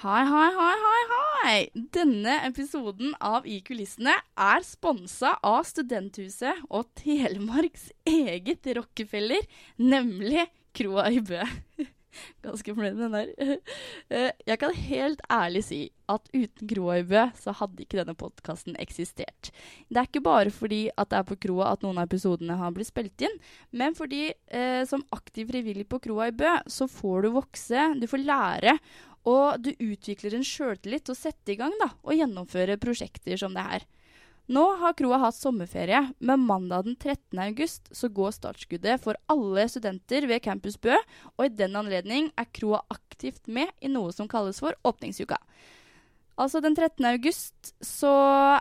Hei, hei, hei, hei, hei! Denne episoden av I kulissene er sponsa av Studenthuset og Telemarks eget Rockefeller, nemlig Kroa i Bø. Ganske fornøyd med den der. Eh, Jeg kan helt ærlig si at uten Kroa i Bø, så hadde ikke denne podkasten eksistert. Det er ikke bare fordi at det er på Kroa at noen av episodene har blitt spilt inn, men fordi eh, som aktiv frivillig på Kroa i Bø, så får du vokse, du får lære, og du utvikler en sjøltillit til å sette i gang da, og gjennomføre prosjekter som det her. Nå har Kroa hatt sommerferie, men mandag den 13. august går startskuddet for alle studenter ved Campus Bø, og i den anledning er Kroa aktivt med i noe som kalles for åpningsuka. Altså Den 13. august så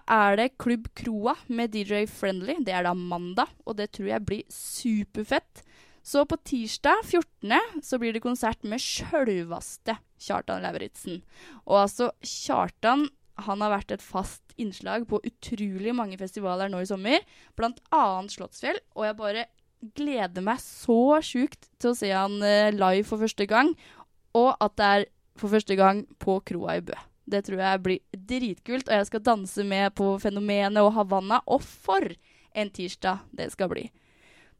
er det Klubb Kroa med DJ Friendly. Det er da mandag, og det tror jeg blir superfett. Så på tirsdag 14. så blir det konsert med sjølvaste Kjartan Lauritzen. Og altså, Kjartan han har vært et fast innslag på utrolig mange festivaler nå i sommer, blant annet Slottsfjell, og jeg bare gleder meg så sjukt til å se han eh, live for første gang, og at det er for første gang på Kroa i Bø. Det tror jeg blir dritkult, og jeg skal danse med på Fenomenet og Havanna, og for en tirsdag det skal bli.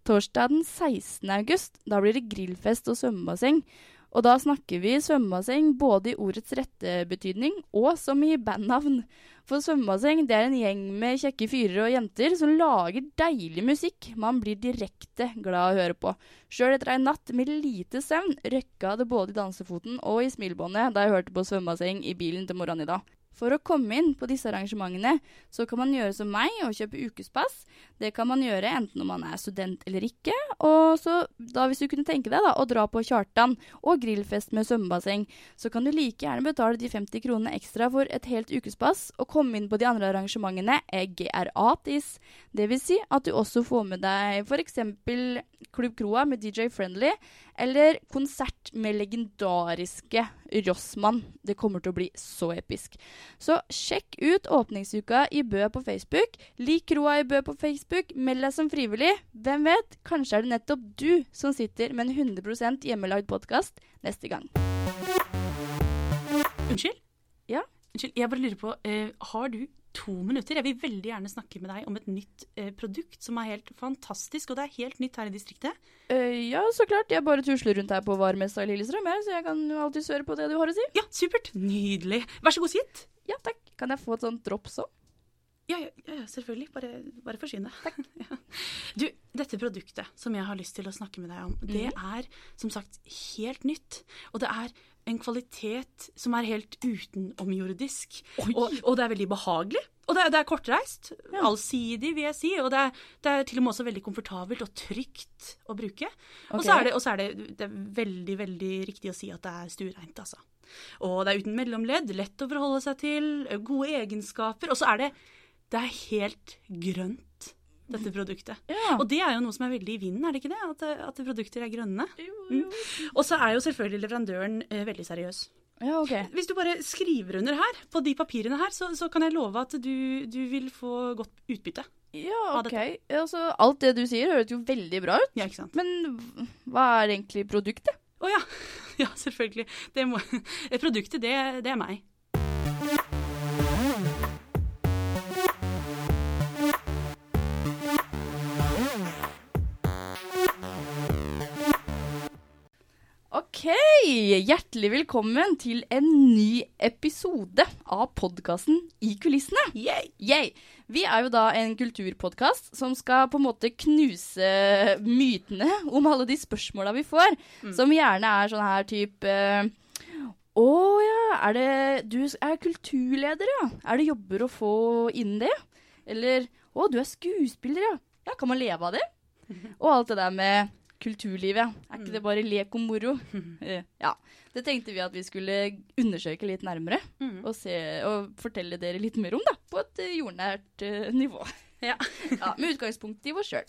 Torsdag den 16. august, da blir det grillfest og svømmebasseng. Og da snakker vi svømmebasseng både i ordets rette betydning og som i bandnavn. For svømmebasseng det er en gjeng med kjekke fyrer og jenter som lager deilig musikk man blir direkte glad å høre på. Sjøl etter ei natt med lite søvn røkka det både i dansefoten og i smilebåndet da jeg hørte på svømmebasseng i bilen til morgenen i dag. For å komme inn på disse arrangementene, så kan man gjøre som meg og kjøpe ukespass. Det kan man gjøre enten om man er student eller ikke. Og så da hvis du kunne tenke deg da, å dra på Kjartan og grillfest med svømmebasseng, så kan du like gjerne betale de 50 kronene ekstra for et helt ukespass og komme inn på de andre arrangementene er gratis. Vil si at du også får med deg f.eks. Klubb Kroa med DJ Friendly, eller konsert med legendariske Rossmann. Det kommer til å bli så episk. Så sjekk ut åpningsuka i Bø på Facebook. Lik Kroa i Bø på Facebook. Meld deg som frivillig. Hvem vet, kanskje er det nettopp du som sitter med en 100% hjemmelagd podkast neste gang. Unnskyld? Ja? Unnskyld, Jeg bare lurer på, uh, har du to minutter? Jeg vil veldig gjerne snakke med deg om et nytt eh, produkt som er helt fantastisk, og det er helt nytt her i distriktet. Uh, ja, så klart. Jeg bare tusler rundt her på varmesta i Lillestrøm, jeg, så jeg kan jo alltid høre på det du har å si. Ja, supert. Nydelig. Vær så god, sitt. Ja, takk. Kan jeg få et sånt drops òg? Ja, ja, ja, selvfølgelig. Bare, bare forsyn deg. Ja. Du, dette produktet som jeg har lyst til å snakke med deg om, det er som sagt helt nytt. Og det er en kvalitet som er helt utenomjordisk. Og, og det er veldig behagelig. Og det er, det er kortreist. Ja. Allsidig, vil jeg si. Og det er, det er til og med også veldig komfortabelt og trygt å bruke. Og så er, det, og så er det, det er veldig, veldig riktig å si at det er stuereint, altså. Og det er uten mellomledd, lett å forholde seg til, gode egenskaper. Og så er det, det er helt grønt, dette produktet. Ja. Og det er jo noe som er veldig i vinden, er det ikke det? At, at produkter er grønne. Jo, Mm. Og så er jo selvfølgelig leverandøren eh, veldig seriøs. Ja, okay. Hvis du bare skriver under her, på de papirene her, så, så kan jeg love at du, du vil få godt utbytte. Ja, OK. Altså, alt det du sier, høres jo veldig bra ut. Ja, ikke sant? Men hva er egentlig produktet? Å ja. Ja, selvfølgelig. Det må, produktet, det, det er meg. OK! Hjertelig velkommen til en ny episode av podkasten I kulissene. Yay! Yay. Vi er jo da en kulturpodkast som skal på en måte knuse mytene om alle de spørsmåla vi får, som gjerne er sånn her type Å ja, er det Du er kulturleder, ja. Er det jobber å få inn det? Eller Å, du er skuespiller, ja. Ja, Kan man leve av det? Og alt det der med kulturlivet. Er ikke det bare lek og moro? Eh, ja. Det tenkte vi at vi skulle undersøke litt nærmere, Mm. og, se, og fortelle dere litt mer om, da. På et eh, jordnært uh, nivå. Ja. Ja, med utgangspunkt i oss sjøl.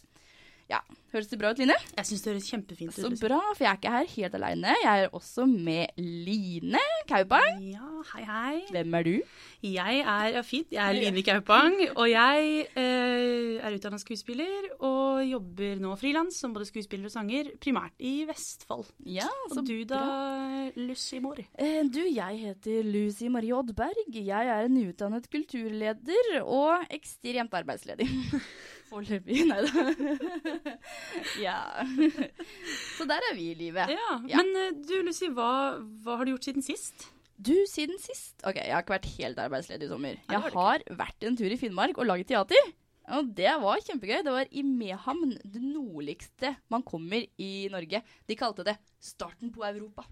Høres det bra ut, Line? Jeg syns det høres kjempefint ut. Så bra, for jeg er ikke her helt aleine. Jeg er også med Line Kaupang. Ja, hei, hei. Hvem er du? Jeg er ja, fint. Jeg er Line Kaupang, og jeg eh, er utdanna skuespiller og jobber nå frilans som både skuespiller og sanger, primært i Vestfold. Ja, så Og du da, bra. Lucy Mor? Eh, Du, jeg heter Lucy Marie Oddberg. Jeg er en utdannet kulturleder og ekstremt arbeidsledig. Foreløpig, nei da. ja. Så der er vi i livet. Ja, Ja. Men eh, du Lucy, hva, hva har du gjort siden sist? Du, siden sist Ok, jeg har ikke vært helt arbeidsledig i sommer. Jeg har har vært en tur i Finnmark og laget teater. Og det var kjempegøy. Det var i Mehamn, det nordligste man kommer i Norge. De kalte det starten på Europa.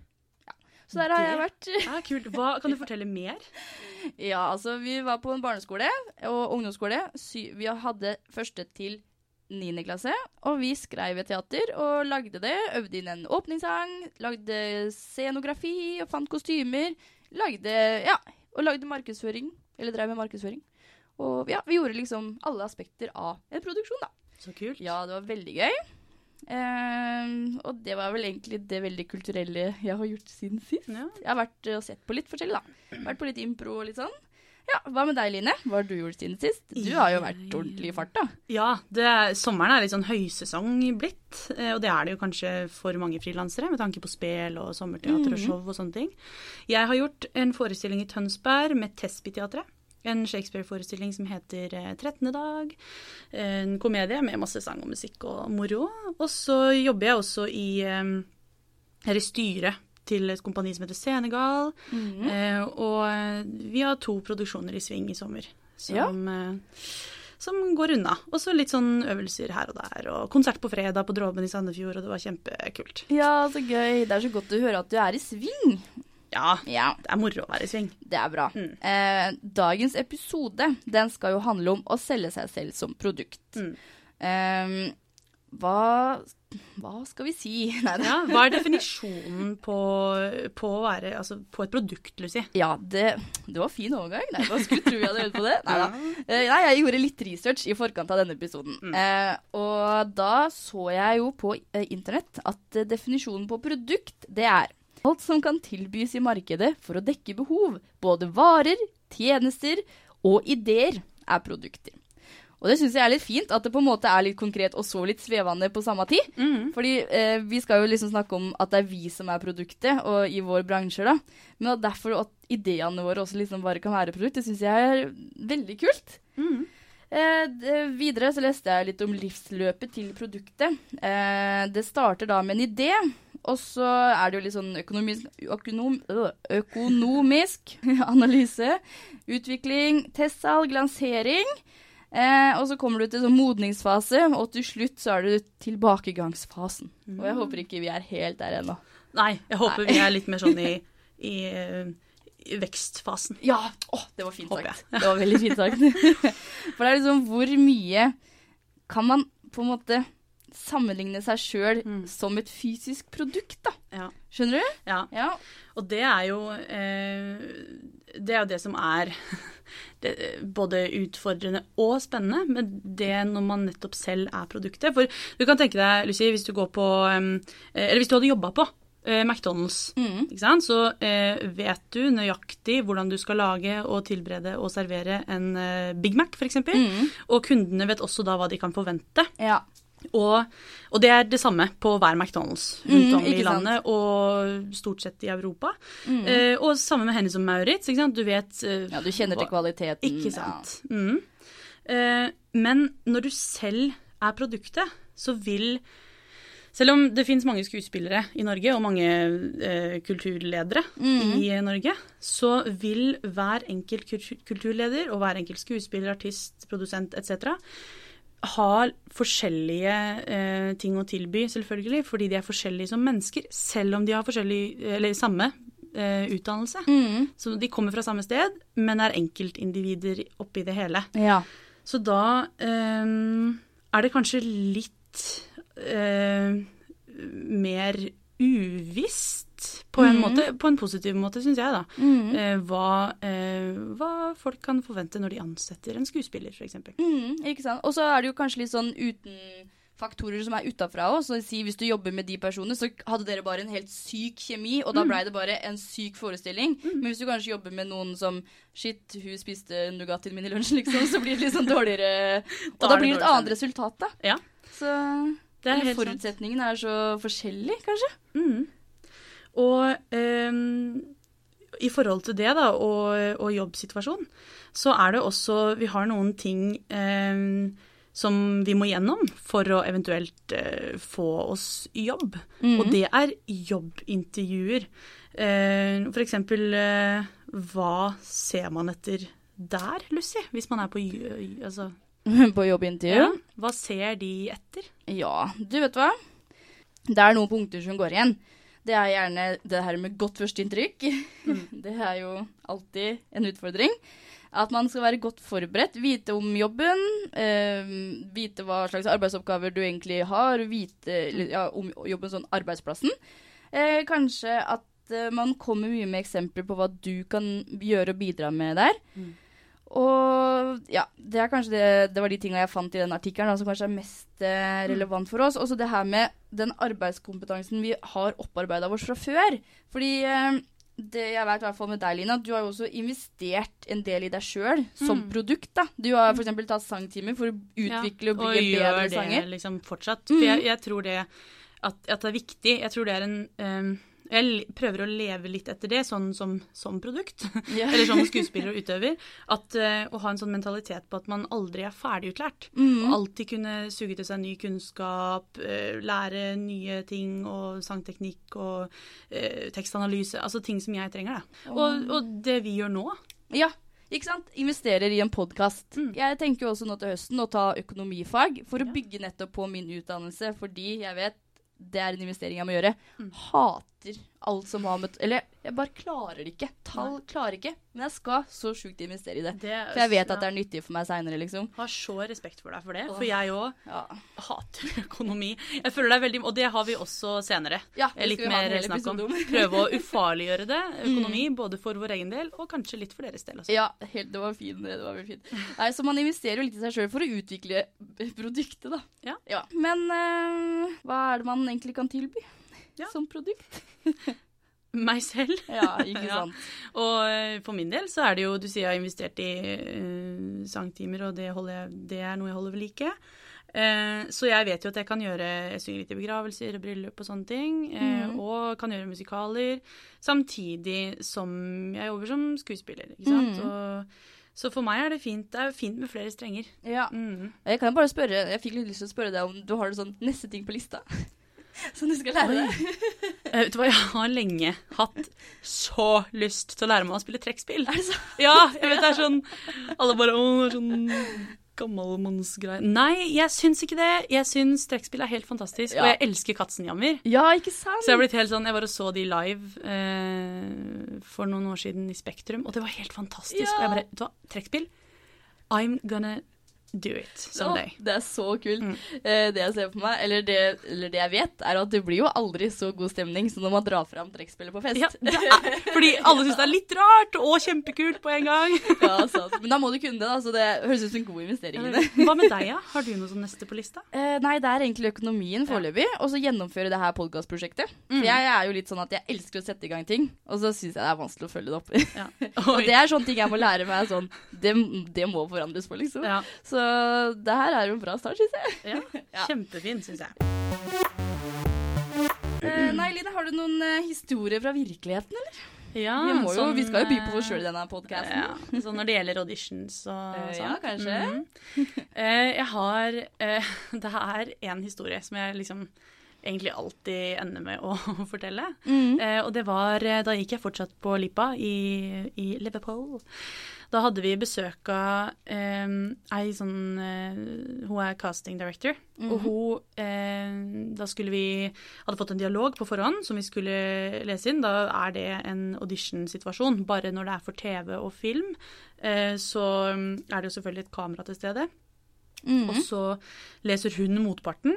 Så der har jeg vært. Ja, kult. Hva, kan du fortelle mer? Ja, altså vi var på en barneskole og ungdomsskole. Vi hadde første til niende klasse, og vi skrev et teater og lagde det. Øvde inn en åpningssang, lagde scenografi og fant kostymer. Lagde, ja, og lagde markedsføring, eller drev med markedsføring. Og ja, vi gjorde liksom alle aspekter av en produksjon, da. Så kult. Ja, det var veldig gøy. Ehm, og det var vel egentlig det veldig kulturelle jeg har gjort siden sist. Ja. Jeg har vært og sett på litt forskjellig, da. Vært på litt impro og litt sånn. Ja, Hva med deg, Line? Hva har du gjort siden sist? Du har jo vært ordentlig i fart, da. Ja, det er, sommeren er litt sånn høysesong blitt, eh, og det er det jo kanskje for mange frilansere, med tanke på spel og sommerteater og show og sånne ting. Jeg har gjort en forestilling i Tønsberg med Tesby-teatret. En Shakespeare-forestilling som heter eh, 13. dag. En komedie med masse sang og musikk og moro. Og så jobber jeg også i eh, i styret til et kompani som heter Senegal. Eh, og eh, vi har to produksjoner i sving i sommer som, eh, som går unna. Og så litt sånn øvelser her og der. Og konsert på fredag på Dråben i Sandefjord, og det var kjempekult. Ja, så gøy. Det er så godt å høre at du er i sving. Ja, Ja, det er moro å være i sving. det er bra. Mm. Eh, dagens episode den skal jo handle om å selge seg selv som produkt. Mm. Eh, hva, hva skal vi si? Nei. Ja, hva er definisjonen på, på å være Altså på et produkt, Lucy? Ja, det, det var fin overgang. Nei, Hva skulle tro vi hadde øvd på det? Neida. Eh, nei, jeg gjorde litt research i forkant av denne episoden. Eh, og da så jeg jo på eh, internett at definisjonen på produkt, det er alt som kan tilbys i markedet for å dekke behov. Både varer, tjenester og ideer er produkter. Og det syns jeg er litt fint, at det på en måte er litt konkret og så litt svevende på samme tid. Mm. Fordi eh, vi skal jo liksom snakke om at det er vi som er produktet, og i vår bransje, da. Men at derfor at ideene våre også liksom bare kan være produkt, det syns jeg er veldig kult. Mm. Eh, det, videre så leste jeg litt om livsløpet til produktet. Eh, det starter da med en idé, og så er det jo litt sånn økonomisk, økonom, øh, økonomisk analyse, utvikling, testsalg, lansering. Eh, og så kommer du til sånn modningsfase, og til slutt så er det tilbakegangsfasen. Og jeg håper ikke vi er helt der ennå. Nei, jeg håper Nei. vi er litt mer sånn i, i, eh, i vekstfasen. Ja! Å, det var fint sagt. jeg. Det var veldig fint sagt. For det er liksom hvor mye kan man på en måte sammenligne seg sjøl Mm. som et fysisk produkt, da? Ja. Skjønner du? ja. Ja. Og det er jo eh, Det er jo det som er det, både utfordrende og spennende med det når man nettopp selv er produktet. For du kan tenke deg, Lucy, hvis du går på eh, Eller hvis du hadde jobba på eh, McDonald's, Mm. så eh, vet du nøyaktig hvordan du skal lage og tilberede og servere en eh, Big Mac, f.eks. Mm. Og kundene vet også da hva de kan forvente. ja. Og, og det er det samme på hver McDonald's Mm, rundt om i landet sant. og stort sett i Europa. Mm. Eh, og samme med henne som Maurits. Du vet eh, ja, du kjenner til kvaliteten. Ikke sant. Mm. Eh, men når du selv er produktet, så vil Selv om det finnes mange skuespillere i Norge, og mange eh, kulturledere Mm. i Norge, så vil hver enkelt kultur- kulturleder og hver enkelt skuespiller, artist, produsent etc. ha forskjellige eh, ting å tilby, selvfølgelig, fordi de er forskjellige som mennesker, selv om de har forskjellig, eller samme eh, utdannelse. Mm. Så de kommer fra samme sted, men er enkeltindivider oppi det hele. Ja. Så da eh, er det kanskje litt eh, mer uvisst på en mm. måte, på en positiv måte, syns jeg, da. Mm. Eh, hva, eh, hva folk kan forvente når de ansetter en skuespiller, f.eks. Mm, ikke sant. Og så er det jo kanskje litt sånn uten faktorer som er utafra òg. Så si hvis du jobber med de personene, så hadde dere bare en helt syk kjemi, og da blei det bare en syk forestilling. Men hvis du kanskje jobber med noen som Shit, hun spiste Nugattien min i lunsjen, liksom, så blir det litt sånn dårligere Og Da da blir det et annet resultat, da. Ja, Så det er eller helt sant. forutsetningen er så forskjellig, kanskje. Mm. Og ehm, i forhold til det, da, og, og jobbsituasjonen, så er det også Vi har noen ting ehm, som vi må gjennom for å eventuelt eh, få oss jobb. Mm. Og det er jobbintervjuer. Eh, for eksempel eh, Hva ser man etter der, Lucy? Hvis man er på altså, På jobbintervju. ja. Hva ser de etter? Ja, du vet hva? Det er noen punkter som går igjen. Det er gjerne det her med godt førsteinntrykk. Det er jo alltid en utfordring. At man skal være godt forberedt, vite om jobben, øh, vite hva slags arbeidsoppgaver du egentlig har, vite ja, om jobben sånn arbeidsplassen. Eh, kanskje at eh, man kommer mye med eksempler på hva du kan gjøre og bidra med der. Mm. Og ja, det er kanskje det, det var de tinga jeg fant i den artikkelen som kanskje er mest eh, relevant for oss. Også det her med den arbeidskompetansen vi har opparbeida oss fra før. Fordi eh, det jeg vet i hvert fall med deg, Lina, du har jo også investert en del i deg sjøl som Mm. produkt. da. Du har f.eks. tatt sangtimer for å utvikle og bli en gjør det liksom fortsatt. For jeg, jeg tror det at, at det er viktig. Jeg tror det er en ehm, Jeg prøver å leve litt etter det, sånn som, som produkt. Yeah. Eller som skuespiller og utøver. At, uh, å ha en sånn mentalitet på at man aldri er ferdigutlært. Mm. Og alltid kunne suge til seg ny kunnskap, uh, lære nye ting og sangteknikk og uh, tekstanalyse. Altså ting som jeg trenger, da. Og, og det vi gjør nå. Ja, ikke sant? Investerer i en podkast. Mm. Jeg tenker jo også nå til høsten å ta økonomifag for å bygge nettopp på min utdannelse, fordi jeg vet det er en investering jeg må gjøre. Mm. Hater alt som har med Eller jeg bare klarer det ikke. Tall klarer ikke. Men jeg skal så sjukt investere i det. Det, For jeg vet at det er nyttig for meg seinere, liksom. Har så respekt for deg for det, for jeg òg Ja. hater økonomi. Jeg føler det er veldig, Og det har vi også senere. ja det Litt mer snakk om. Prøve å ufarliggjøre det, økonomi, både for vår egen del og kanskje litt for deres del også. Ja, helt, det var fint. det var veldig fint. Nei, så man investerer jo litt i seg sjøl for å utvikle produktet, da. Ja. Men øh, hva er det man egentlig kan tilby Ja. som produkt? Meg selv. Ja, ikke Ja. Og eh, for min del så er det jo Du sier jeg har investert i uh, sangtimer, og det, jeg, det er noe jeg holder ved like. Uh, så jeg vet jo at jeg kan gjøre Jeg synger litt i begravelser og bryllup og sånne ting. Uh, mm. Og kan gjøre musikaler samtidig som jeg jobber som skuespiller. Ikke sant? Mm. Og, så for meg er det fint. Det er fint med flere strenger. Ja. Mm. Jeg kan bare spørre, jeg fikk litt lyst til å spørre deg om du har det sånn neste ting på lista som du skal lære deg. Eh, vet du hva, jeg har lenge hatt så lyst til å lære meg å spille trekkspill. Er det sant? Ja, jeg vet det er sånn Alle bare Å, det er sånn gammelmannsgreie. Nei, jeg syns ikke det. Jeg syns trekkspill er helt fantastisk, Ja. og jeg elsker Katzenjammer. Ja, ikke sant? Så jeg har blitt helt sånn Jeg bare så de live eh, for noen år siden i Spektrum, og det var helt fantastisk. Ja. Og jeg bare Vet du hva, trekkspill I'm gonna do it someday. Ja, det er så kult. Mm. Eh, det jeg ser for meg, eller det, eller det jeg vet, er at det blir jo aldri så god stemning som når man drar fram trekkspillet på fest. Ja, er, fordi alle syns det er litt rart og kjempekult på en gang. Ja, sant. Men da må du kunne det, da, så det høres ut som en god investering i. Hva med deg, ja? Har du noe som neste på lista? Eh, nei, det er egentlig økonomien foreløpig, og så gjennomføre det her podkastprosjektet. Mm. For jeg er jo litt sånn at jeg elsker å sette i gang ting, og så syns jeg det er vanskelig å følge det opp. Ja. og det er sånne ting jeg må lære meg sånn Det, det må forandres på, liksom. ja. Så det her er jo en bra start, syns jeg. ja. Kjempefin, syns jeg. Uh, nei, Line, har du noen uh, historier fra virkeligheten, eller? Ja, vi, jo, sånn, vi skal jo by på oss eh, sjøl i denne podkasten. Ja, så når det gjelder auditions og uh, sånn. ja, kanskje. Mhm. Eh, jeg har eh, Det er en historie som jeg liksom egentlig alltid ender med å fortelle. Mm. Eh, og det var eh, Da gikk jeg fortsatt på Lipa i, i Liverpool. Da hadde vi besøk av eh, ei sånn eh, Hun er casting director. Mhm. Og hun eh, Da skulle vi Hadde fått en dialog på forhånd som vi skulle lese inn. Da er det en audition-situasjon. Bare når det er for TV og film, eh, så mm, er det jo selvfølgelig et kamera til stede. Mm. Og så leser hun motparten.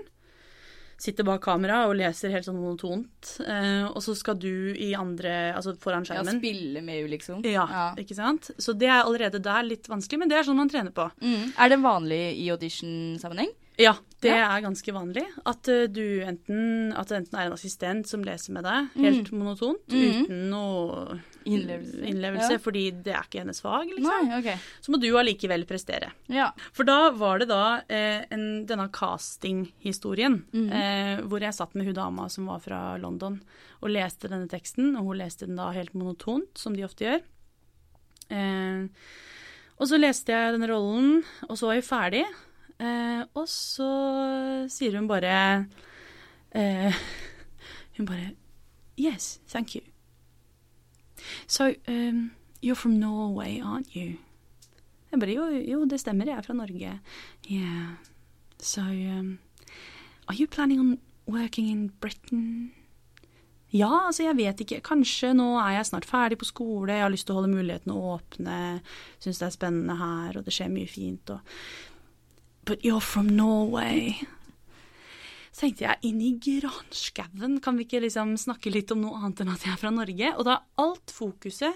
Sitter bak kamera og leser helt sånn monotont. Eh, og så skal du i andre Altså foran skjermen. Ja, spille med, liksom. Ja, Ja. ikke sant? Så det er allerede der litt vanskelig, men det er sånn man trener på. Mm. Er det vanlig i audition-sammenheng? Ja, Det Ja. er ganske vanlig. At, eh, du enten, at det enten er en assistent som leser med deg, helt monotont, Mhm. uten noe Innlevelse. innlevelse Ja. fordi det er ikke hennes fag, liksom. Nei, okay. Så må du allikevel prestere. Ja. For da var det da eh, en, denne casting-historien, Mhm. eh, hvor jeg satt med hun dama som var fra London, og leste denne teksten, og hun leste den da helt monotont, som de ofte gjør. Eh, og så leste jeg denne rollen, og så var jeg ferdig, eh, og så sier hun bare eh, Hun bare Yes, thank you. So, um, you're from Norway, aren't you? Jeg bare jo, jo, det stemmer, jeg er fra Norge. Yeah. So, um, are you planning on working in Britain? Ja, altså jeg vet ikke. Kanskje nå er jeg snart ferdig på skole, jeg har lyst til å holde mulighetene åpne, syns det er spennende her, og det skjer mye fint, og But you're from Norway. Så tenkte jeg, inn i granskauen, kan vi ikke liksom snakke litt om noe annet enn at jeg er fra Norge? Og da alt fokuset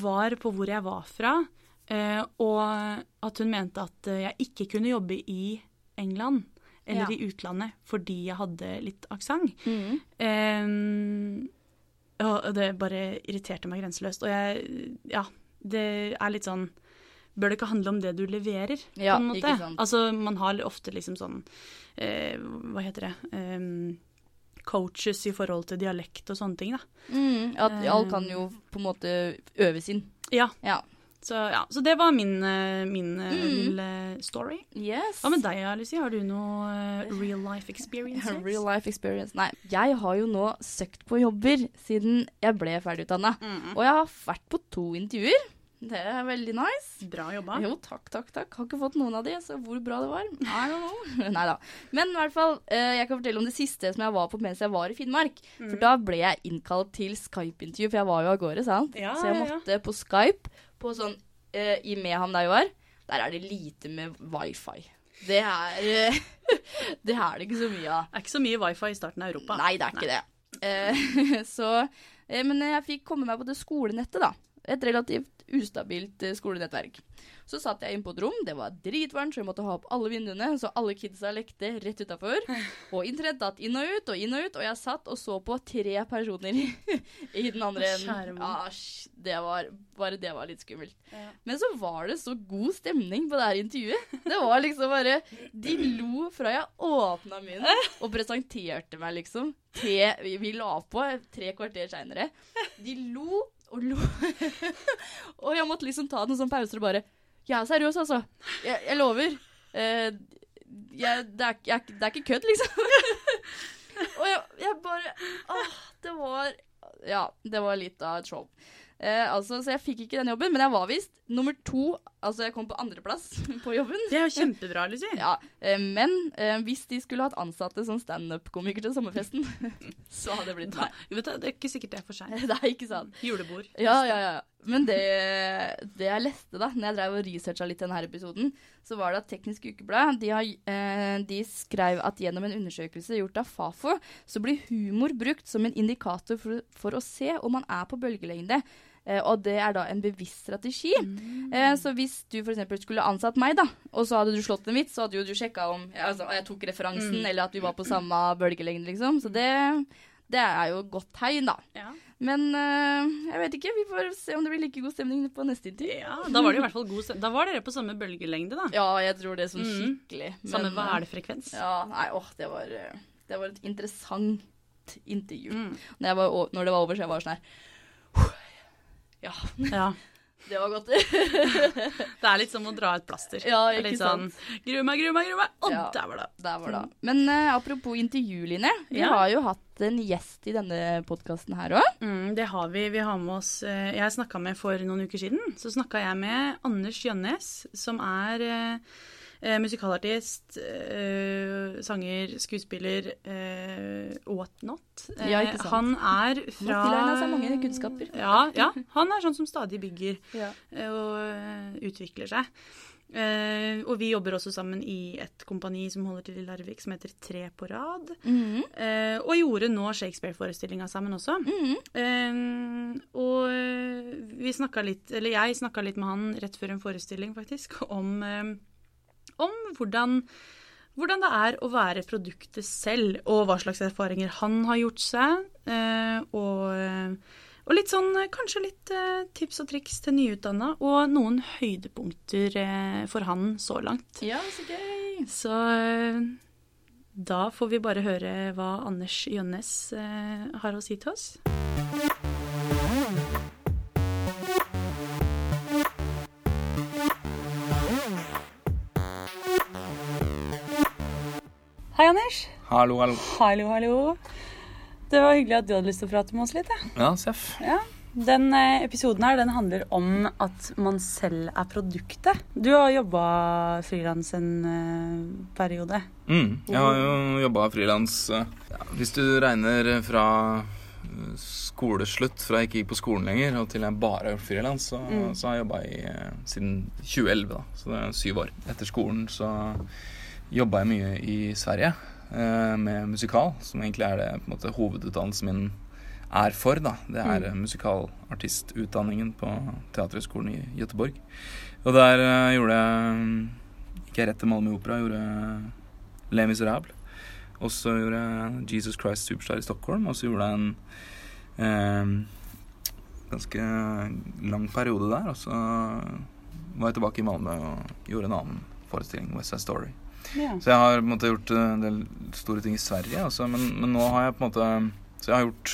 var på hvor jeg var fra, eh, og at hun mente at eh, jeg ikke kunne jobbe i England eller Ja. i utlandet fordi jeg hadde litt aksent. Mm. Um, og det bare irriterte meg grenseløst. Og jeg Ja, det er litt sånn Bør det ikke handle om det du leverer, Ja, på en måte? Altså, man har ofte liksom sånn eh, Hva heter det Em, Coaches i forhold til dialekt og sånne ting, da. Mm, At alt kan jo på en måte øves inn. Ja, Ja. så, ja, så det var min, eh, min eh, Mm. lille story. Yes. Hva med deg, Alice, Har du noe eh, real life experiences? Real life experience. Nei. Jeg har jo nå søkt på jobber siden jeg ble ferdigutdanna. Mm. Og jeg har vært på to intervjuer. Det er veldig nice. Bra jobba. Jo, takk, takk, takk. Har ikke fått noen av de, så hvor bra det var I don't know. Nei da. Men i hvert fall, eh, jeg kan fortelle om det siste som jeg var på mens jeg var i Finnmark. For Mm. da ble jeg innkalt til Skype-intervju, for jeg var jo av gårde, sant. Ja, så jeg ja, ja. måtte på Skype, på sånn uh, i Mehamn der jeg var, der er det lite med wifi. Det er uh, Det er det ikke så mye av. Det er ikke så mye wifi i starten av Europa. Nei, det er ikke det. Uh, så, men jeg fikk komme meg på det skolenettet, da. Et relativt ustabilt eh, skolenettverk. Så satt jeg inn på et rom, det var dritvarmt, så jeg måtte ha opp alle vinduene, så alle kidsa lekte rett utafor. Og internett datt inn og ut og inn og ut, og jeg satt og så på tre personer i den andre enden. Ah, det var, bare det var litt skummelt. Ja. Men så var det så god stemning på det her intervjuet. Det var liksom bare De lo fra jeg åpna munnen og presenterte meg, liksom. Til vi, vi la på tre kvarter seinere. De lo og lo. og jeg måtte liksom ta noen sånne pauser og bare Jeg er seriøs, altså. Jeg, jeg lover. Eh, jeg, det, er, jeg, det er ikke kødd, liksom. og jeg bare Åh, det var Ja, det var litt av et show. Eh, altså, så jeg fikk ikke den jobben, men jeg var visst nummer to. Altså, jeg kom på andreplass på jobben. Det er jo kjempebra, Lucy. Ja, eh, Men eh, hvis de skulle hatt ansatte som standup-komiker til sommerfesten, så hadde det blitt meg. Vet du, det er ikke sikkert det er for seint. Det er ikke sant. Julebord. Ja, ja, ja. Men det, det jeg leste da, når jeg drev og researcha litt denne episoden, så var det at Teknisk Ukeblad de, har, eh, de skrev at gjennom en undersøkelse gjort av Fafo, så blir humor brukt som en indikator for, for å se om man er på bølgelengde. Eh, og det er da en bevisst strategi. Eh, så hvis du f.eks. skulle ansatt meg, da, og så hadde du slått en vits, så hadde jo du sjekka om altså, jeg tok referansen, eller at vi var på samme bølgelengde, liksom. Så det, det er jo godt tegn, da. Ja. Men eh, jeg vet ikke. Vi får se om det blir like god stemning på neste intervju. ja, da var det i hvert fall god stemning. Da var dere på samme bølgelengde, da. Ja, jeg tror det er sånn Mhm. skikkelig. Samme hva er det frekvens? Ja, nei, åh, det var, det var et interessant intervju. Mm. Når, var, når det var over, så jeg var sånn her Ja, Ja. det var godt. Det er litt som å dra et plaster. Ja, ikke litt sånn Grue meg, grue meg, grue meg. Og Ja. der var det. Der var det. Men uh, apropos intervju, Line. Vi Ja. har jo hatt en gjest i denne podkasten her òg. Mm, det har vi. Vi har med oss uh, Jeg snakka med for noen uker siden. Så snakka jeg med Anders Jønnes, som er eh, eh, musikalartist, eh, sanger, skuespiller, eh, whatnot. Eh, Ja, ikke sant. Han er fra Må tilegne seg mange kunnskaper. Ja, ja. Han er sånn som stadig bygger Ja. eh, og eh, utvikler seg. Eh, og vi jobber også sammen i et kompani som holder til i Larvik, som heter Tre på rad. Mhm. Eh, og gjorde nå Shakespeare-forestillinga sammen også. Mhm. Eh, og eh, vi snakka litt, eller jeg snakka litt med han rett før en forestilling, faktisk, om, eh, om hvordan hvordan det er å være produktet selv, og hva slags erfaringer han har gjort seg. Eh, og, og litt sånn kanskje litt eh, tips og triks til nyutdanna, og noen høydepunkter eh, for han så langt. Ja, så gøy. Så da får vi bare høre hva Anders Jønnes har å si til oss. Hei, Anders. Hallo, hallo. Hallo, hallo. Det var hyggelig at du hadde lyst til å prate med oss litt. Ja. Ja, Seff. Ja. Den eh, episoden her den handler om at man selv er produktet. Du har jobba frilans en eh, periode. Mm, jeg har jo jobba frilans ja, Hvis du regner fra eh, skoleslutt, fra jeg ikke gikk på skolen lenger, og til jeg bare har gjort frilans, så, Mm. så har jeg jobba eh, siden 2011, da. Så det er syv år. Etter skolen så jobba jeg mye i Sverige eh, med musikal, som egentlig er det på en måte hovedutdannelsen min er for, da. Det er mm. musikalartistutdanningen på Teaterhøgskolen i Gøteborg. Og der uh, gjorde jeg Gikk jeg rett til Malmö Opera, gjorde Les Miserable. Og så gjorde jeg Jesus Christ Superstar i Stockholm, og så gjorde jeg en eh, ganske lang periode der. Og så var jeg tilbake i Malmö og gjorde en annen forestilling, West Side Story. Ja. Så jeg har på en måte gjort en del store ting i Sverige, altså, men, men nå har jeg på en måte Så jeg har gjort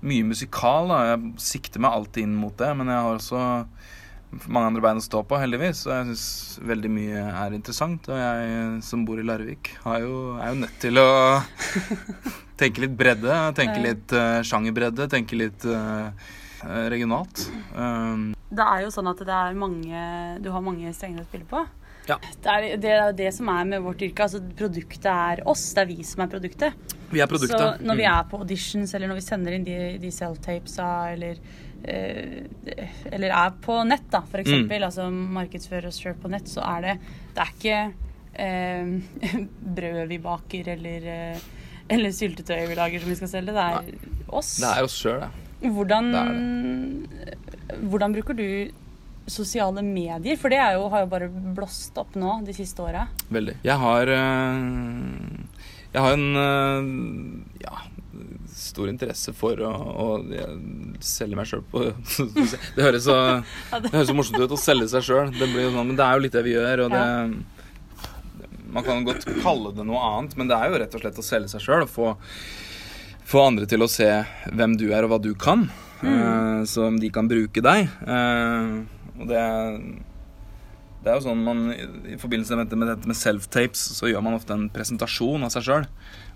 mye musikal. da Jeg sikter meg alltid inn mot det, men jeg har også mange andre bein å stå på, heldigvis. Og jeg syns veldig mye er interessant. Og jeg som bor i Larvik, har jo, er jo nødt til å tenke litt bredde. Tenke litt uh, sjangerbredde. Tenke litt uh, regionalt. Um, Det er jo sånn at det er mange Du har mange strenger å spille på. Ja. Det er det, er det som er med vårt yrke. Altså produktet er oss. Det er vi som er produktet. vi er produktet. Så når vi Mm. er på auditions, eller når vi sender inn de, de self-tapesa, eller eh, Eller er på nett, da, for eksempel. Mm. Altså markedsfører oss sjøl på nett, så er det Det er ikke eh, brød vi baker, eller eh, eller syltetøy vi lager som vi skal selge. Det er oss. Det er oss sjøl, det. Hvordan, Det hvordan bruker du sosiale medier? For det er jo, har jo bare blåst opp nå de siste åra. Veldig. Jeg har eh, Jeg har en eh, ja, stor interesse for å, å selge meg sjøl på Det høres så Det høres så morsomt ut å selge seg sjøl. Sånn, men det er jo litt det vi gjør, og det Man kan godt kalle det noe annet, men det er jo rett og slett å selge seg sjøl få få andre til å se hvem du er og hva du kan, eh, så de kan bruke deg. Eh, og det det er jo sånn man I forbindelse med dette med, self-tapes så gjør man ofte en presentasjon av seg sjøl.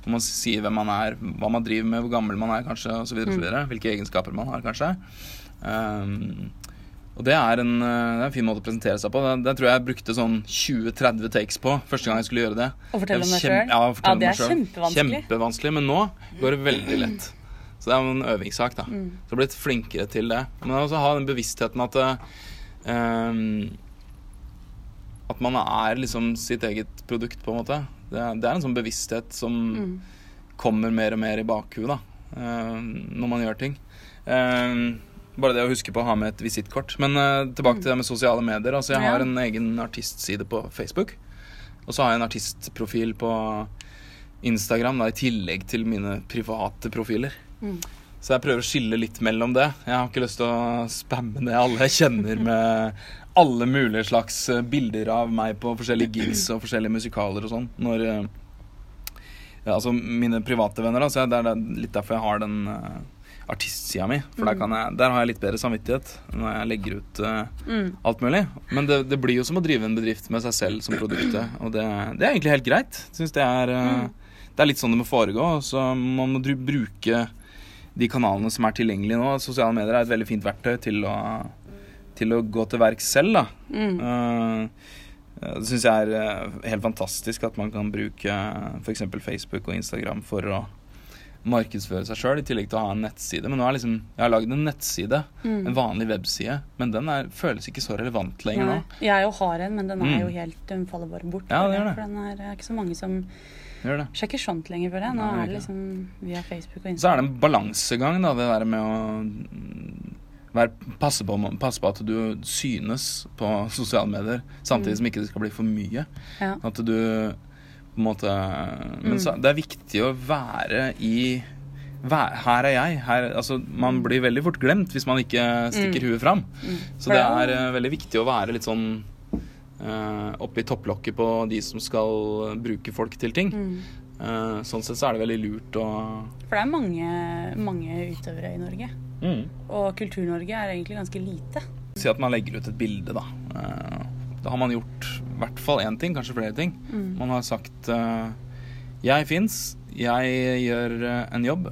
Hvor man sier hvem man er, hva man driver med, hvor gammel man er, kanskje, osv. Mm. Hvilke egenskaper man har, kanskje. Um, og det er, en, eh, det er en fin måte å presentere seg på. Det, det tror jeg jeg brukte sånn 20-30 takes på første gang jeg skulle gjøre det. Å fortelle om deg sjøl? Ja, Ja, det er kjempevanskelig. Kjempevanskelig, men nå går det veldig lett. Så det er en øvingssak, da. Mm. Så har blitt flinkere til det. Men også ha den bevisstheten at eh, At man er liksom sitt eget produkt, på en måte. Det det er en sånn bevissthet som Mm. kommer mer og mer i bakhuet da, eh, når man gjør ting. Eh, bare det å huske på å ha med et visittkort. Men eh, tilbake til det med sosiale medier. Altså, jeg har en egen artistside på Facebook. Og så har jeg en artistprofil på Instagram, da, i tillegg til mine private profiler. Mm. Så jeg prøver å skille litt mellom det. Jeg har ikke lyst til å spamme ned alle jeg kjenner med alle mulige slags eh, bilder av meg på forskjellige gigs og forskjellige musikaler og sånn. Når eh, ja, Altså mine private venner, da. Så det er litt derfor jeg har den uh, artistsida mi. For der, kan jeg, der har jeg litt bedre samvittighet når jeg legger ut uh, Mm. alt mulig. Men det, det blir jo som å drive en bedrift med seg selv som produktet. Og det, det er egentlig helt greit. Synes det, er, eh, det er litt sånn det må foregå. Så man må bruke de kanalene som er tilgjengelige nå. Sosiale medier er et veldig fint verktøy til å, til å gå til verks selv. da. Mm. Eh, det syns jeg er eh, helt fantastisk at man kan bruke f.eks. Facebook og Instagram for å markedsføre seg sjøl, i tillegg til å ha en nettside. Men nå er liksom, jeg har lagd en nettside, Mm. en vanlig webside, men den er, føles ikke så relevant lenger Nei, nå. jeg jo har en, men den er Mm. jo helt Den faller bare bort. Ja, det gjør det. For den er, er ikke så mange som Gjør det. sjekker sånt lenger, føler jeg. Nå Nei, er det liksom via Facebook og Instagram. Så er det en balansegang, da, det der med å mm, være, passe, på, passe på at du synes på sosiale medier, samtidig Mm. som ikke det skal bli for mye. Ja. At du på en måte Men så, det er viktig å være i Her er jeg. Her, altså, man blir veldig fort glemt hvis man ikke stikker huet fram. Så det er eh, veldig viktig å være litt sånn uh, oppe i topplokket på de som skal bruke folk til ting. Eh, sånn sett så er det veldig lurt å For det er mange, mange utøvere i Norge. Og Kultur-Norge er egentlig ganske lite. Si at man legger ut et bilde, da. Eh, Da har man gjort i hvert fall én ting, kanskje flere ting. Man har sagt eh, Jeg fins, jeg gjør eh, en jobb,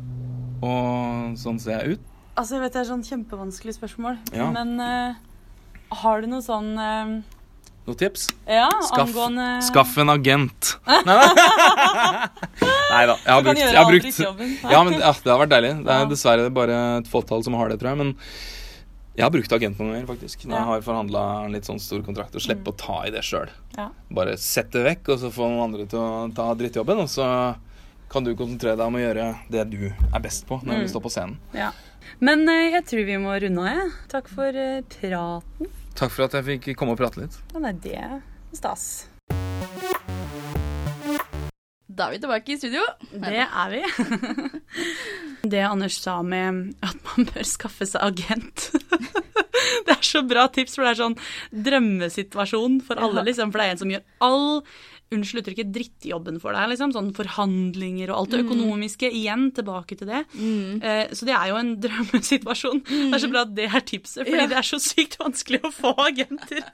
og sånn ser jeg ut. Altså, jeg vet det er sånn kjempevanskelig spørsmål, Ja. men uh, har du noe sånn eh, Noen tips? Ja, Skaff, angående skaff en agent. Nei da. Jeg har brukt, jeg har brukt. Ja, men ja, det har vært deilig. Det er dessverre bare et fåtall som har det, tror jeg. Men jeg har brukt agent noen ganger, faktisk. Når Mm. jeg har forhandla en litt sånn stor kontrakt, og slippe å ta i det sjøl. Ja. Bare sett det vekk, og så få noen andre til å ta drittjobben, og så kan du konsentrere deg om å gjøre det du er best på når Mm. du står på scenen. Ja. Men eh, jeg tror vi må runde av, jeg. Takk for eh, praten. Takk for at jeg fikk komme og prate litt. Ja, nei, det er stas. Da er vi tilbake i studio. Det er vi. Det Anders sa med at man bør skaffe seg agent. Det er så bra tips, for det er sånn drømmesituasjon for alle, liksom. For det er en som gjør all Unnskyld uttrykket drittjobben for deg, liksom. Sånn forhandlinger og alt det økonomiske. Igjen tilbake til det. Mm. Eh, så det er jo en drømmesituasjon. Det er så bra at det er tipset, fordi Ja. det er så sykt vanskelig å få agenter.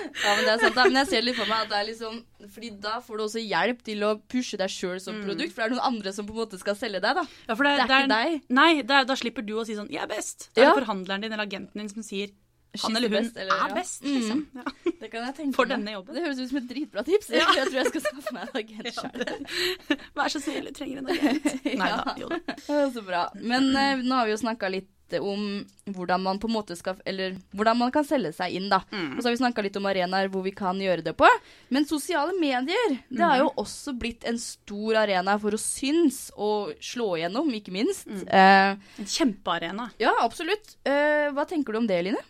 Ja, men det er sant da. Men jeg ser litt for meg at det er liksom Fordi da får du også hjelp til å pushe deg sjøl som produkt, for det er noen andre som på en måte skal selge deg, da. Ja, for Det er ikke deg. Nei, det er, da slipper du å si sånn 'jeg er best'. Da er Ja. det forhandleren din eller agenten din som sier han eller hun best, eller- er ja. best, Mm. liksom. Ja. Det kan jeg tenke For denne jobben. Det høres ut som et dritbra tips. Ja. Jeg tror jeg skal skaffe meg en agent sjøl. Vær så snill, du trenger en agent. Nei da, jo da. Så bra. Men uh, nå har vi jo snakka litt om hvordan man på en måte skal Eller hvordan man kan selge seg inn, da. Mm. Og så har vi snakka litt om arenaer hvor vi kan gjøre det på. Men sosiale medier, det har Mm. jo også blitt en stor arena for å synes og slå igjennom, ikke minst. Mm. Eh, En kjempearena. ja, absolutt. Eh, hva tenker du om det, Line?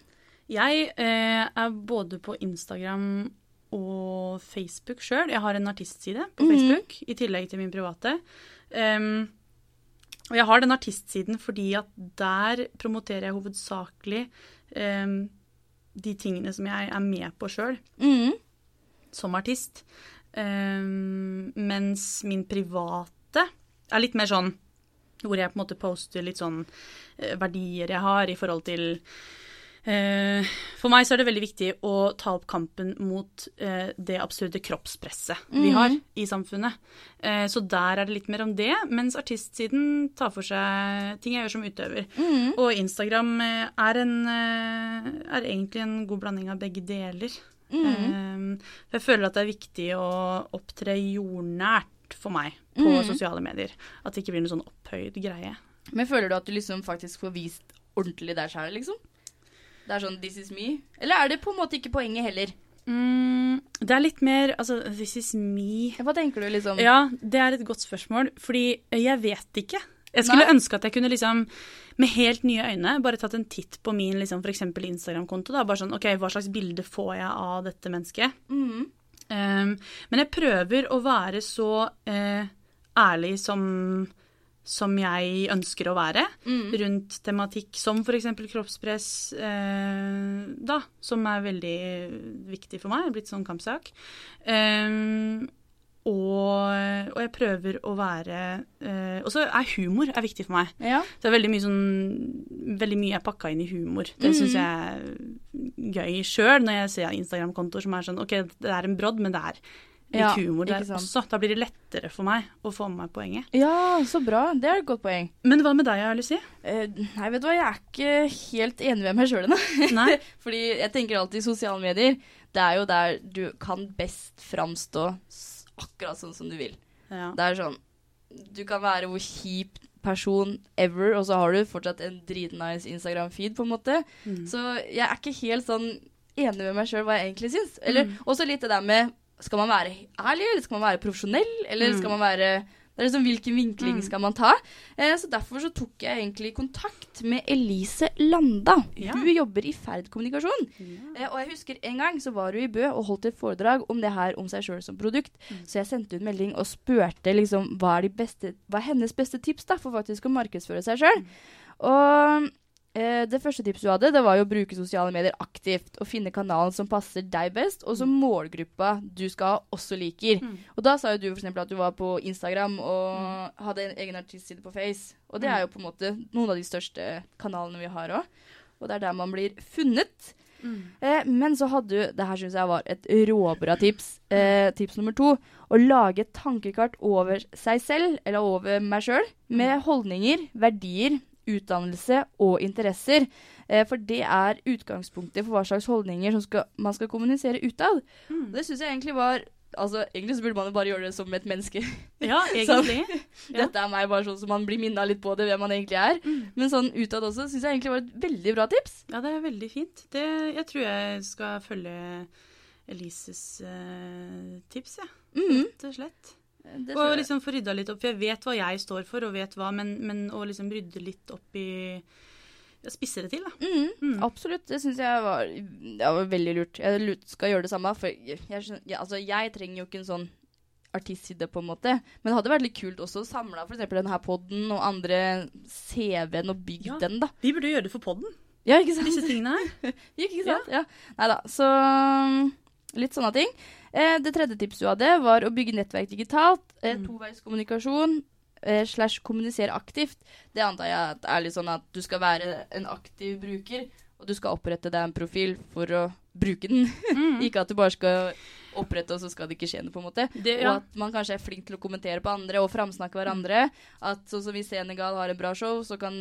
Jeg eh, er både på Instagram og Facebook sjøl. Jeg har en artistside på Mhm. Facebook i tillegg til min private. Um, og jeg har den artistsiden fordi at der promoterer jeg hovedsakelig um, de tingene som jeg er med på sjøl Mm. som artist. Um, mens min private er litt mer sånn hvor jeg på en måte poster litt sånn eh, verdier jeg har i forhold til For meg så er det veldig viktig å ta opp kampen mot eh, det absurde kroppspresset vi Mhm. har i samfunnet. Eh, så der er det litt mer om det, mens artistsiden tar for seg ting jeg gjør som utøver. Mm. Og Instagram eh, er, en, eh, er egentlig en god blanding av begge deler. Mm. Eh, jeg føler at det er viktig å opptre jordnært for meg på Mhm. sosiale medier. At det ikke blir noe sånn opphøyd greie. Men føler du at du liksom faktisk får vist ordentlig deg sjøl, liksom? Det er sånn 'this is me'? Eller er det på en måte ikke poenget heller? Mm, det er litt mer altså This is me. Hva tenker du, liksom? Ja, det er et godt spørsmål, fordi jeg vet ikke. Jeg skulle Nei. ønske at jeg kunne liksom med helt nye øyne bare tatt en titt på min liksom, Instagram-konto. da, Bare sånn OK, hva slags bilde får jeg av dette mennesket? Mm. Um, men jeg prøver å være så uh, ærlig som, som jeg ønsker å være Mm. rundt tematikk som f.eks. kroppspress, eh, da, som er veldig viktig for meg, er blitt sånn kampsak. Eh, og, og jeg prøver å være eh, Og så er humor er viktig for meg. Ja. Så det er veldig mye sånn Veldig mye er pakka inn i humor. Det mm. syns jeg er gøy sjøl, når jeg ser Instagram-kontoer som er sånn OK, det er en brodd, men det er litt Ja, humor der også. Da blir det lettere for meg å få med meg poenget. ja, så bra. Det er et godt poeng. Men hva med deg, Lucy? Eh, nei, vet du hva, jeg er ikke helt enig med meg sjøl ennå. Fordi jeg tenker alltid sosiale medier, det er jo der du kan best framstå akkurat sånn som du vil. Ja. Det er sånn Du kan være hvor kjip person ever, og så har du fortsatt en dritnice Instagram-feed, på en måte. Mm. Så jeg er ikke helt sånn enig med meg sjøl hva jeg egentlig syns. Eller Mm. også litt det der med Skal man være ærlig, eller skal man være profesjonell, eller Mm. skal man være Det er liksom Hvilken vinkling Mm. skal man ta? Eh, så Derfor så tok jeg egentlig kontakt med Elise Landa. Ja. Hun jobber i Ferd kommunikasjon. Eh, og jeg husker en gang så var hun i Bø og holdt et foredrag om det her om seg sjøl som produkt. Mm. Så jeg sendte ut melding og spurte liksom hva er, beste, hva er hennes beste tips da for faktisk å markedsføre seg sjøl. Og eh, det første tipset du hadde, det var jo å bruke sosiale medier aktivt. Og finne kanalen som passer deg best, og som målgruppa du skal ha, også liker. Mm. Og da sa jo du eksempel at du var på Instagram og hadde en egen artistside på Face. Og det er jo på en måte noen av de største kanalene vi har òg. Og det er der man blir funnet. Mm. Eh, men så hadde du Det her syns jeg var et råbra tips. Eh, tips nummer to. Å lage et tankekart over seg selv, eller over meg sjøl, med holdninger, verdier, utdannelse og interesser. Eh, for det er utgangspunktet for hva slags holdninger som skal, man skal kommunisere utad. Mm. Det syns jeg egentlig var Altså, Egentlig så burde man jo bare gjøre det som et menneske. Ja, egentlig. Ja. Dette er meg, bare sånn så man blir minna litt på det, hvem man egentlig er. Mm. Men sånn utad også syns jeg egentlig var et veldig bra tips. Ja, det er veldig fint. Det, jeg tror jeg skal følge Elises eh, tips, jeg. Mhm. Rett og slett. Og liksom få rydda litt opp. For jeg vet hva jeg står for, og vet hva, men, men å liksom rydde litt opp i Spisse det til, da. Mm, Mm. Absolutt. Det syns jeg var, det var veldig lurt. Jeg skal gjøre det samme. For jeg, jeg, altså, jeg trenger jo ikke en sånn artistside, på en måte. Men det hadde vært litt kult også å samle f.eks. denne poden og andre CV-en og bygd Ja. den, da. Vi burde gjøre det for podden, Ja, ikke sant? disse tingene her. Ikke sant? Ja. Nei da. Så um, litt sånne ting. Eh, det tredje tipset du hadde, var å bygge nettverk digitalt. Eh, Mm. Toveiskommunikasjon. Eh, slash kommunisere aktivt. Det antar jeg at er litt sånn at du skal være en aktiv bruker, og du skal opprette deg en profil for å bruke den. Mm. ikke at du bare skal opprette, og så skal det ikke skje noe, på en måte. Det, Og at man kanskje er flink til å kommentere på andre og framsnakke hverandre. At sånn som i Senegal har en bra show, så kan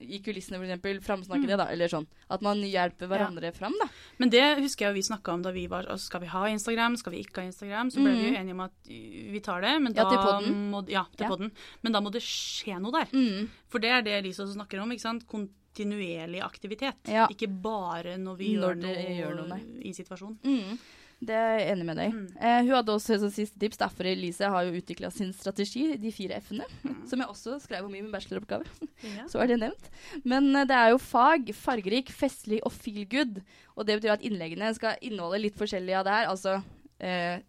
i kulissene for eksempel framsnakke Mm. det, da. Eller sånn. At man hjelper hverandre fram, da. Men det husker jeg vi snakka om da vi var altså, Skal vi ha Instagram, skal vi ikke ha Instagram? Så ble vi jo Mhm. enige om at vi tar det, men Ja, til podden. må Ja, til Ja. podden. Men da må det skje noe der. Mm. For det er det også snakker om. ikke sant? Kontinuerlig aktivitet. Ja. Ikke bare når vi Når gjør, noe gjør noe, i situasjonen. Mm. Det er jeg enig med deg. Mm. Eh, hun hadde også et siste tips, derfor Elise har jo utvikla sin strategi, de fire f-ene, Mm. som jeg også skrev om i min bacheloroppgave. Ja. Så er det nevnt. Men eh, det er jo fag, fargerik, festlig og feel good. Og det betyr at innleggene skal inneholde litt forskjellig av det her. Altså, eh,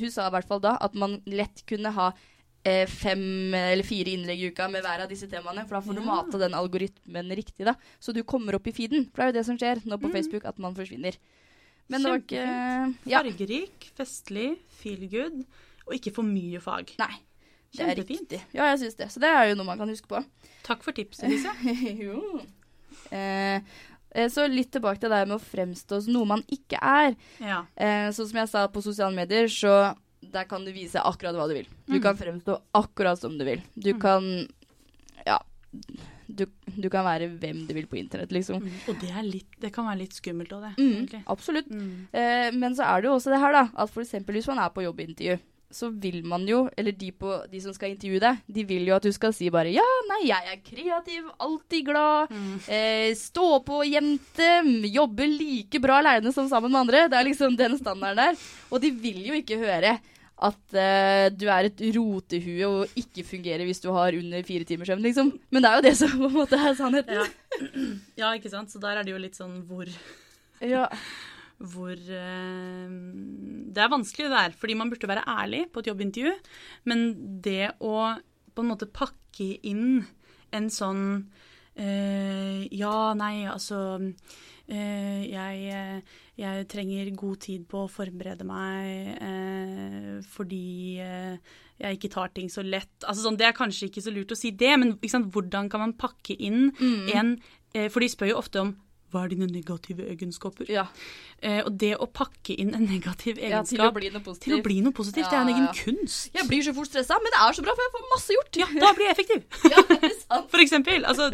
hun sa i hvert fall da at man lett kunne ha eh, fem eller fire innlegg i uka med hver av disse temaene. For da får du Ja. mata den algoritmen riktig, da. Så du kommer opp i feeden. For det er jo det som skjer nå på Mm. Facebook, at man forsvinner. Men det var ikke. Ja. Fargerik, festlig, feel good, og ikke for mye fag. Nei. Det er Kjempefint. riktig. Ja, jeg syns det. Så det er jo noe man kan huske på. Takk for tipset, Lise. jo. Eh, eh, så litt tilbake til det med å fremstå som noe man ikke er. Ja. Eh, sånn som jeg sa på sosiale medier, så der kan du vise akkurat hva du vil. Du Mm. kan fremstå akkurat som du vil. Du Mm. kan Ja. Du, du kan være hvem du vil på internett, liksom. Mm. Og det, er litt, det kan være litt skummelt òg, det. Mm, absolutt. Mm. Eh, men så er det jo også det her, da. At f.eks. hvis man er på jobbintervju, så vil man jo, eller de, på, de som skal intervjue deg, de vil jo at du skal si bare ja, nei, jeg er kreativ, alltid glad, Mm. eh, stå på jente, jobber like bra aleine som sammen med andre. Det er liksom den standarden der. Og de vil jo ikke høre at uh, du er et rotehue og ikke fungerer hvis du har under fire timers søvn, liksom. Men det er jo det som på en måte er sannheten. Ja. ja, ikke sant. Så der er det jo litt sånn hvor Ja. hvor uh, Det er vanskelig det der, fordi man burde være ærlig på et jobbintervju. Men det å på en måte pakke inn en sånn uh, Ja, nei, altså jeg, eh, jeg trenger god tid på å forberede meg eh, fordi eh, jeg ikke tar ting så lett. Altså sånn, Det er kanskje ikke så lurt å si det, men sant, hvordan kan man pakke inn Mm. en eh, For de spør jo ofte om hva er dine negative egenskaper? ja. Eh, og det å pakke inn en negativ ja til å egenskap bli noe til å positivt. bli noe positivt, det er en egen ja. kunst. Jeg blir så fort stressa, men det er så bra, for jeg får masse gjort. Ja, da blir jeg effektiv, Ja, det er sant. for eksempel. Altså,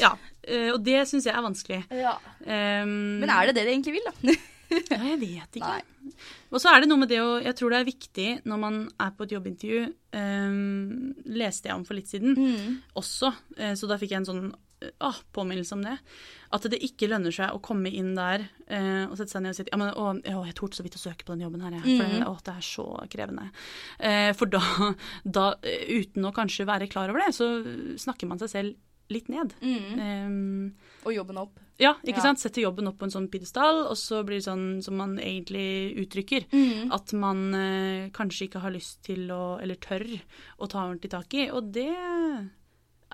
ja. Eh, og det syns jeg er vanskelig. Ja. Um, Men er det det de egentlig vil, da? Ja, jeg vet ikke. Nei. Og så er det noe med det å Jeg tror det er viktig når man er på et jobbintervju um, Leste jeg om for litt siden Mm. også, eh, så da fikk jeg en sånn ah, påminnelse om det. At det ikke lønner seg å komme inn der eh, og sette seg ned og si ja, men, å, å, jeg torde så vidt å søke på den jobben her, jeg. For mm. å, det er så krevende. Eh, for da, da, eh, uten å kanskje være klar over det, så snakker man seg selv litt ned. Mm. Eh, Og jobben opp. ja, ikke Ja. sant. Setter jobben opp på en sånn pidestall, og så blir det sånn som man egentlig uttrykker. Mm. At man eh, kanskje ikke har lyst til å, eller tør, å ta ordentlig tak i. Og det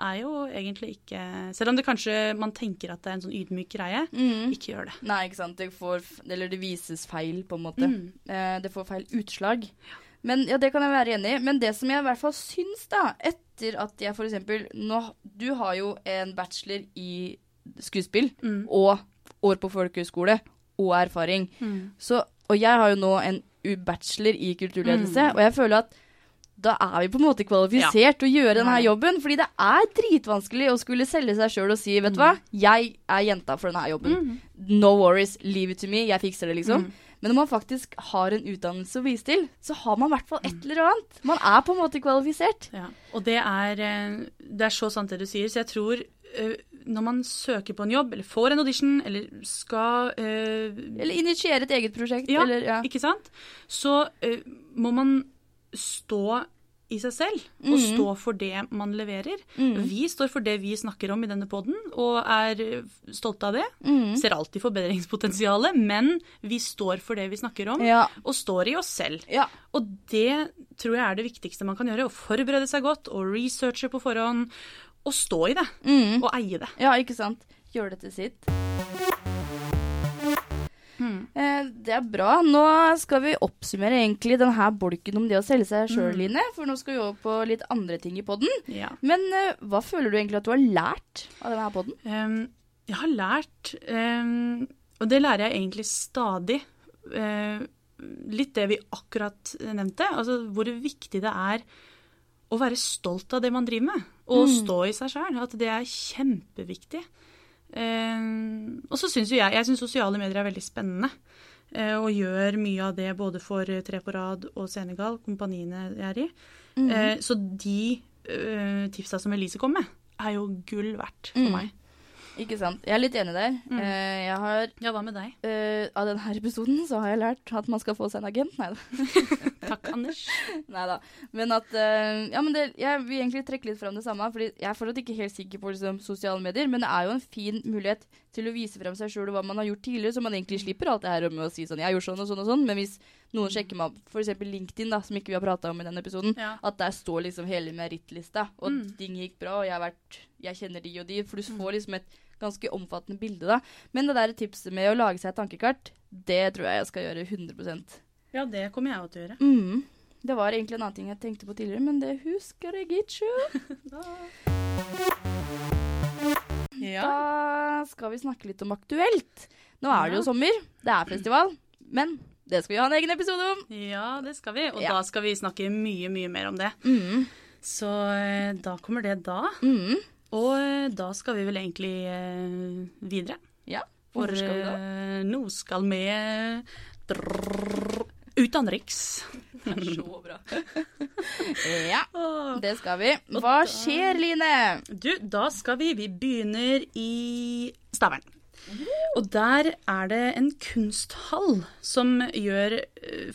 er jo egentlig ikke Selv om det kanskje man tenker at det er en sånn ydmyk greie, Mm. ikke gjør det. Nei, ikke sant. Det får, eller det vises feil, på en måte. Mm. Eh, det får feil utslag. Men ja, det kan jeg være enig i. Men det som jeg i hvert fall syns, da, etter at jeg eksempel nå, Du har jo en bachelor i skuespill Mm. og år på folkehøyskole og erfaring. Mm. Så, og jeg har jo nå en bachelor i kulturledelse, Mm. og jeg føler at da er vi på en måte kvalifisert til å gjøre denne jobben. Fordi det er dritvanskelig å skulle selge seg sjøl og si, vet du hva, jeg er jenta for denne jobben. Mm. No worries, leave it to me, jeg fikser det, liksom. Mm. Men når man faktisk har en utdannelse å vise til, så har man i hvert fall et eller annet. Man er på en måte kvalifisert. Ja. Og det er, eh, det er så sant det du sier. Så jeg tror eh, når man søker på en jobb, eller får en audition, eller skal eh, Eller initiere et eget prosjekt. Ja, eller, ja. ikke sant? Så eh, må man stå i seg selv, og mm. stå for det man leverer. Mm. Vi står for det vi snakker om i denne poden, og er stolte av det. Mm. Ser alltid forbedringspotensialet, men vi står for det vi snakker om, Ja. og står i oss selv. ja. Og det tror jeg er det viktigste man kan gjøre. Å forberede seg godt, og researche på forhånd, og stå i det. Mm. Og eie det. Ja, ikke sant. Gjøre det til sitt. Eh, det er bra. Nå skal vi oppsummere egentlig denne bolken om det å selge seg sjøl, Mm. Line. For nå skal vi over på litt andre ting i podden. Ja. Men eh, hva føler du egentlig at du har lært av denne podden? Um, jeg har lært, um, og det lærer jeg egentlig stadig, uh, litt det vi akkurat nevnte. Altså hvor viktig det er å være stolt av det man driver med, og Mm. stå i seg sjøl. At det er kjempeviktig. Ehm, og så syns jo jeg Jeg syns sosiale medier er veldig spennende. eh, og gjør mye av det både for Tre på rad og Senegal, kompaniene jeg er i. Mm. Så de eh, tipsa som Elise kom med, er jo gull verdt for Mm. meg. Ikke sant. Jeg er litt enig der. Mm. Eh, jeg har Ja, hva med deg? Uh, Av denne episoden så har jeg lært at man skal få seg en agent. Nei da. Takk, Anders. Neida. Men at uh, Ja, men det, jeg vil egentlig trekke litt fram det samme. Fordi jeg er fortsatt ikke helt sikker på liksom, sosiale medier, men det er jo en fin mulighet til å vise frem seg sjøl og hva man har gjort tidligere, så man egentlig slipper alt det her med å si sånn Jeg har gjort sånn og sånn og sånn. Men hvis noen sjekker meg opp, f.eks. LinkedIn, da, som ikke vi har prata om i denne episoden, Ja. at der står liksom hele merittlista, og Mm. ting gikk bra, og jeg har vært Jeg kjenner de og de. For du får liksom et ganske omfattende bilde, da. Men det der tipset med å lage seg et tankekart, det tror jeg jeg skal gjøre 100% ja, det kommer jeg til å gjøre. mm. Det var egentlig en annen ting jeg tenkte på tidligere, men det husker jeg ikke. Ja. Da skal vi snakke litt om aktuelt. Nå er det jo sommer, det er festival, men det skal vi ha en egen episode om. ja, det skal vi. Og Ja. da skal vi snakke mye, mye mer om det. Mm. Så eh, da kommer det da. Mm. Og eh, da skal vi vel egentlig eh, videre. Ja, For hvor skal vi da? eh, nå skal vi utenriks. Det utenriks. Så bra. ja, det skal vi. Hva skjer, Line? Du, da skal vi Vi begynner i Stavern. Og der er det en kunsthall som gjør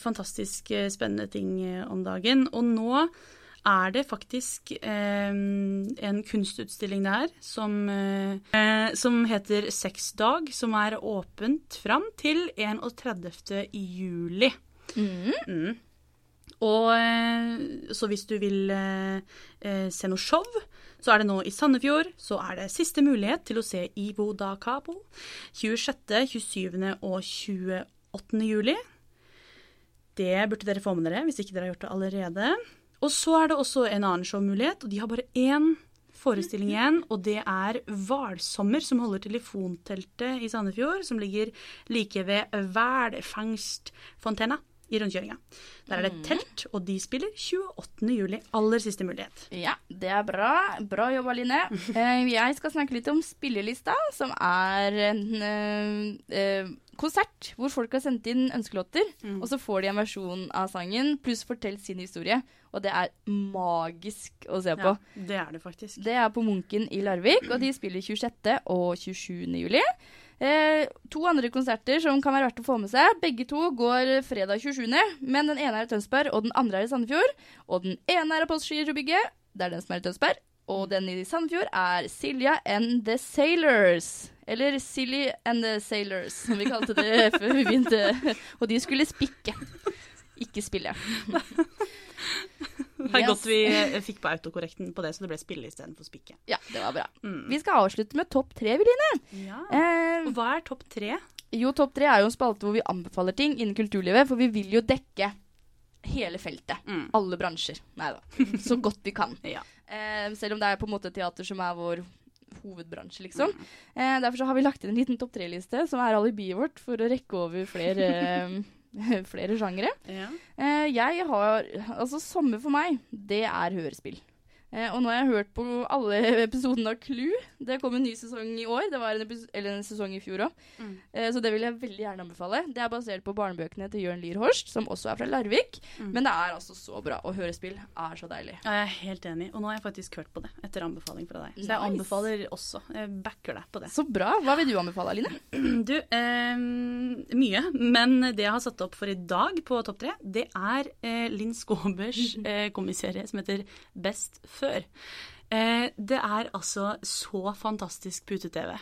fantastisk spennende ting om dagen. Og nå er det faktisk eh, en kunstutstilling der som, eh, eh, som heter Sexdag, som er åpent fram til 31. juli. Mm. Mm. Og eh, så hvis du vil eh, eh, se noe show, så er det nå i Sandefjord. Så er det siste mulighet til å se Ivo da Capo 26., 27. og 28. juli. Det burde dere få med dere hvis ikke dere har gjort det allerede. Og så er det også en annen showmulighet, og de har bare én forestilling igjen, og det er Hvalsommer, som holder til i Sandefjord, som ligger like ved Hvalfangstfontena. i rundkjøringa. Der er det Mm. telt, og de spiller 28. juli. Aller siste mulighet. Ja, det er bra. Bra jobba, Line. Eh, jeg skal snakke litt om spillelista, som er en eh, eh, konsert hvor folk har sendt inn ønskelåter, Mm. og så får de en versjon av sangen, pluss fortell sin historie. Og det er magisk å se på. Ja, det er det faktisk. Det er på Munken i Larvik, og de spiller 26. og 27. juli. Eh, to andre konserter som kan være verdt å få med seg. Begge to går fredag 27., men den ene er i Tønsberg, og den andre er i Sandefjord. Og den ene er i Postgirobygget, det er den som er i Tønsberg. Og den i Sandefjord er Silja and the Sailors. Eller Silly and the Sailors, som vi kalte det før vi begynte. Og de skulle spikke. Ikke spille. Det er Yes. godt vi eh, fikk på autokorrekten på det, så det ble spille istedenfor spikke. Ja, det var bra. Mm. Vi skal avslutte med topp tre, Veline. Ja. Eh, hva er topp tre? Jo, Topp tre er jo en spalte hvor vi anbefaler ting innen kulturlivet, for vi vil jo dekke hele feltet. Mm. Alle bransjer. Nei da. Så godt vi kan. Ja. Eh, selv om det er på en måte teater som er vår hovedbransje, liksom. Mm. Eh, derfor så har vi lagt inn en liten topp tre-liste, som er alibiet vårt for å rekke over flere, flere sjangere. Ja. Eh, jeg har Altså, sommer for meg, det er hørespill. Eh, og nå har jeg hørt på alle episodene av Clue. Det kom en ny sesong i år. Det var en, eller en sesong i fjor òg. Mm. Eh, så det vil jeg veldig gjerne anbefale. Det er basert på barnebøkene til Jørn Lier Horst, som også er fra Larvik. Mm. Men det er altså så bra. Og hørespill er så deilig. Ja, jeg er helt enig. Og nå har jeg faktisk hørt på det etter anbefaling fra deg. Så jeg Nice. anbefaler også. Jeg backer deg på det. Så bra. Hva vil du anbefale, Aline? Du, eh, mye. Men det jeg har satt opp for i dag på Topp tre, det er eh, Linn Skåbers eh, komiserie som heter Best før. Eh, det er altså så fantastisk pute-TV.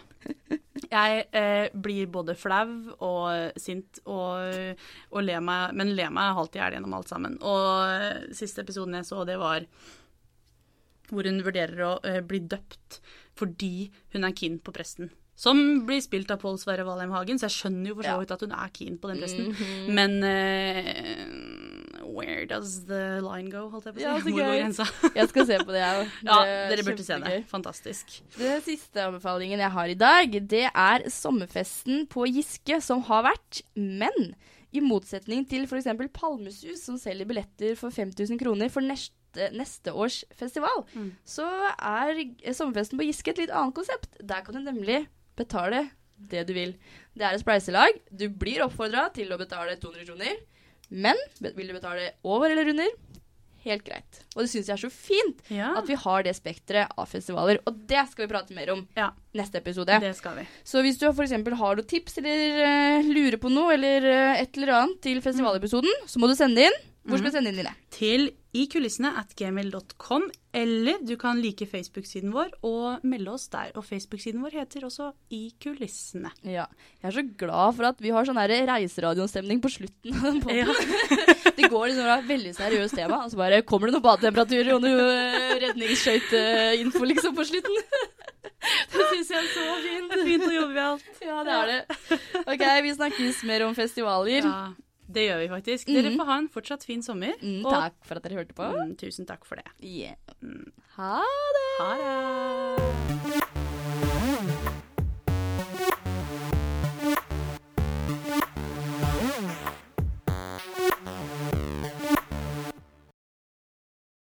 Jeg eh, blir både flau og sint og, og le meg, men ler meg halvt i hjel gjennom alt sammen. Og eh, siste episoden jeg så, det var hvor hun vurderer å eh, bli døpt fordi hun er keen på presten. Som blir spilt av Pål Sverre Valheim Hagen, så jeg skjønner jo for så vidt at hun er keen på den presten. Mhm. Men eh, where does the line go, holdt jeg på å si? Ja, så Hvor går gøy. grensa? Jeg skal se på det, jeg òg. Ja, dere burde se det. Fantastisk. Den siste anbefalingen jeg har i dag, det er sommerfesten på Giske som har vært. Men i motsetning til f.eks. Palmesus, som selger billetter for 5000 kroner for neste, neste års festival, Mm. så er sommerfesten på Giske et litt annet konsept. Der kan du nemlig betale det du vil. Det er et spleiselag. Du blir oppfordra til å betale 200 kroner. Men vil du betale over eller under? Helt greit. Og det syns jeg er så fint Ja, at vi har det spekteret av festivaler. Og det skal vi prate mer om Ja. neste episode. det skal vi. Så hvis du f.eks. har noen tips eller uh, lurer på noe eller uh, et eller annet til festivalepisoden, så må du sende inn. Hvor skal du sende inn dine? Til ikulissene at gmail.com, eller du kan like Facebook-siden vår og melde oss der. Og Facebook-siden vår heter også I kulissene. Ja. Jeg er så glad for at vi har sånn reiseradiostemning på slutten av den. Ja. Det går liksom fra veldig seriøst tema, og så bare kommer det noen badetemperaturer og noe uh, redningsskøyteinfo liksom på slutten. Det syns jeg er så fint. Fint å jobbe med alt. Ja, det er det. OK, vi snakkes mer om festivaler. Ja, det gjør vi faktisk. Dere Mhm. får ha en fortsatt fin sommer. Mm, og takk for at dere hørte på. mm, tusen takk for det. Yeah. Ha det! Ha det!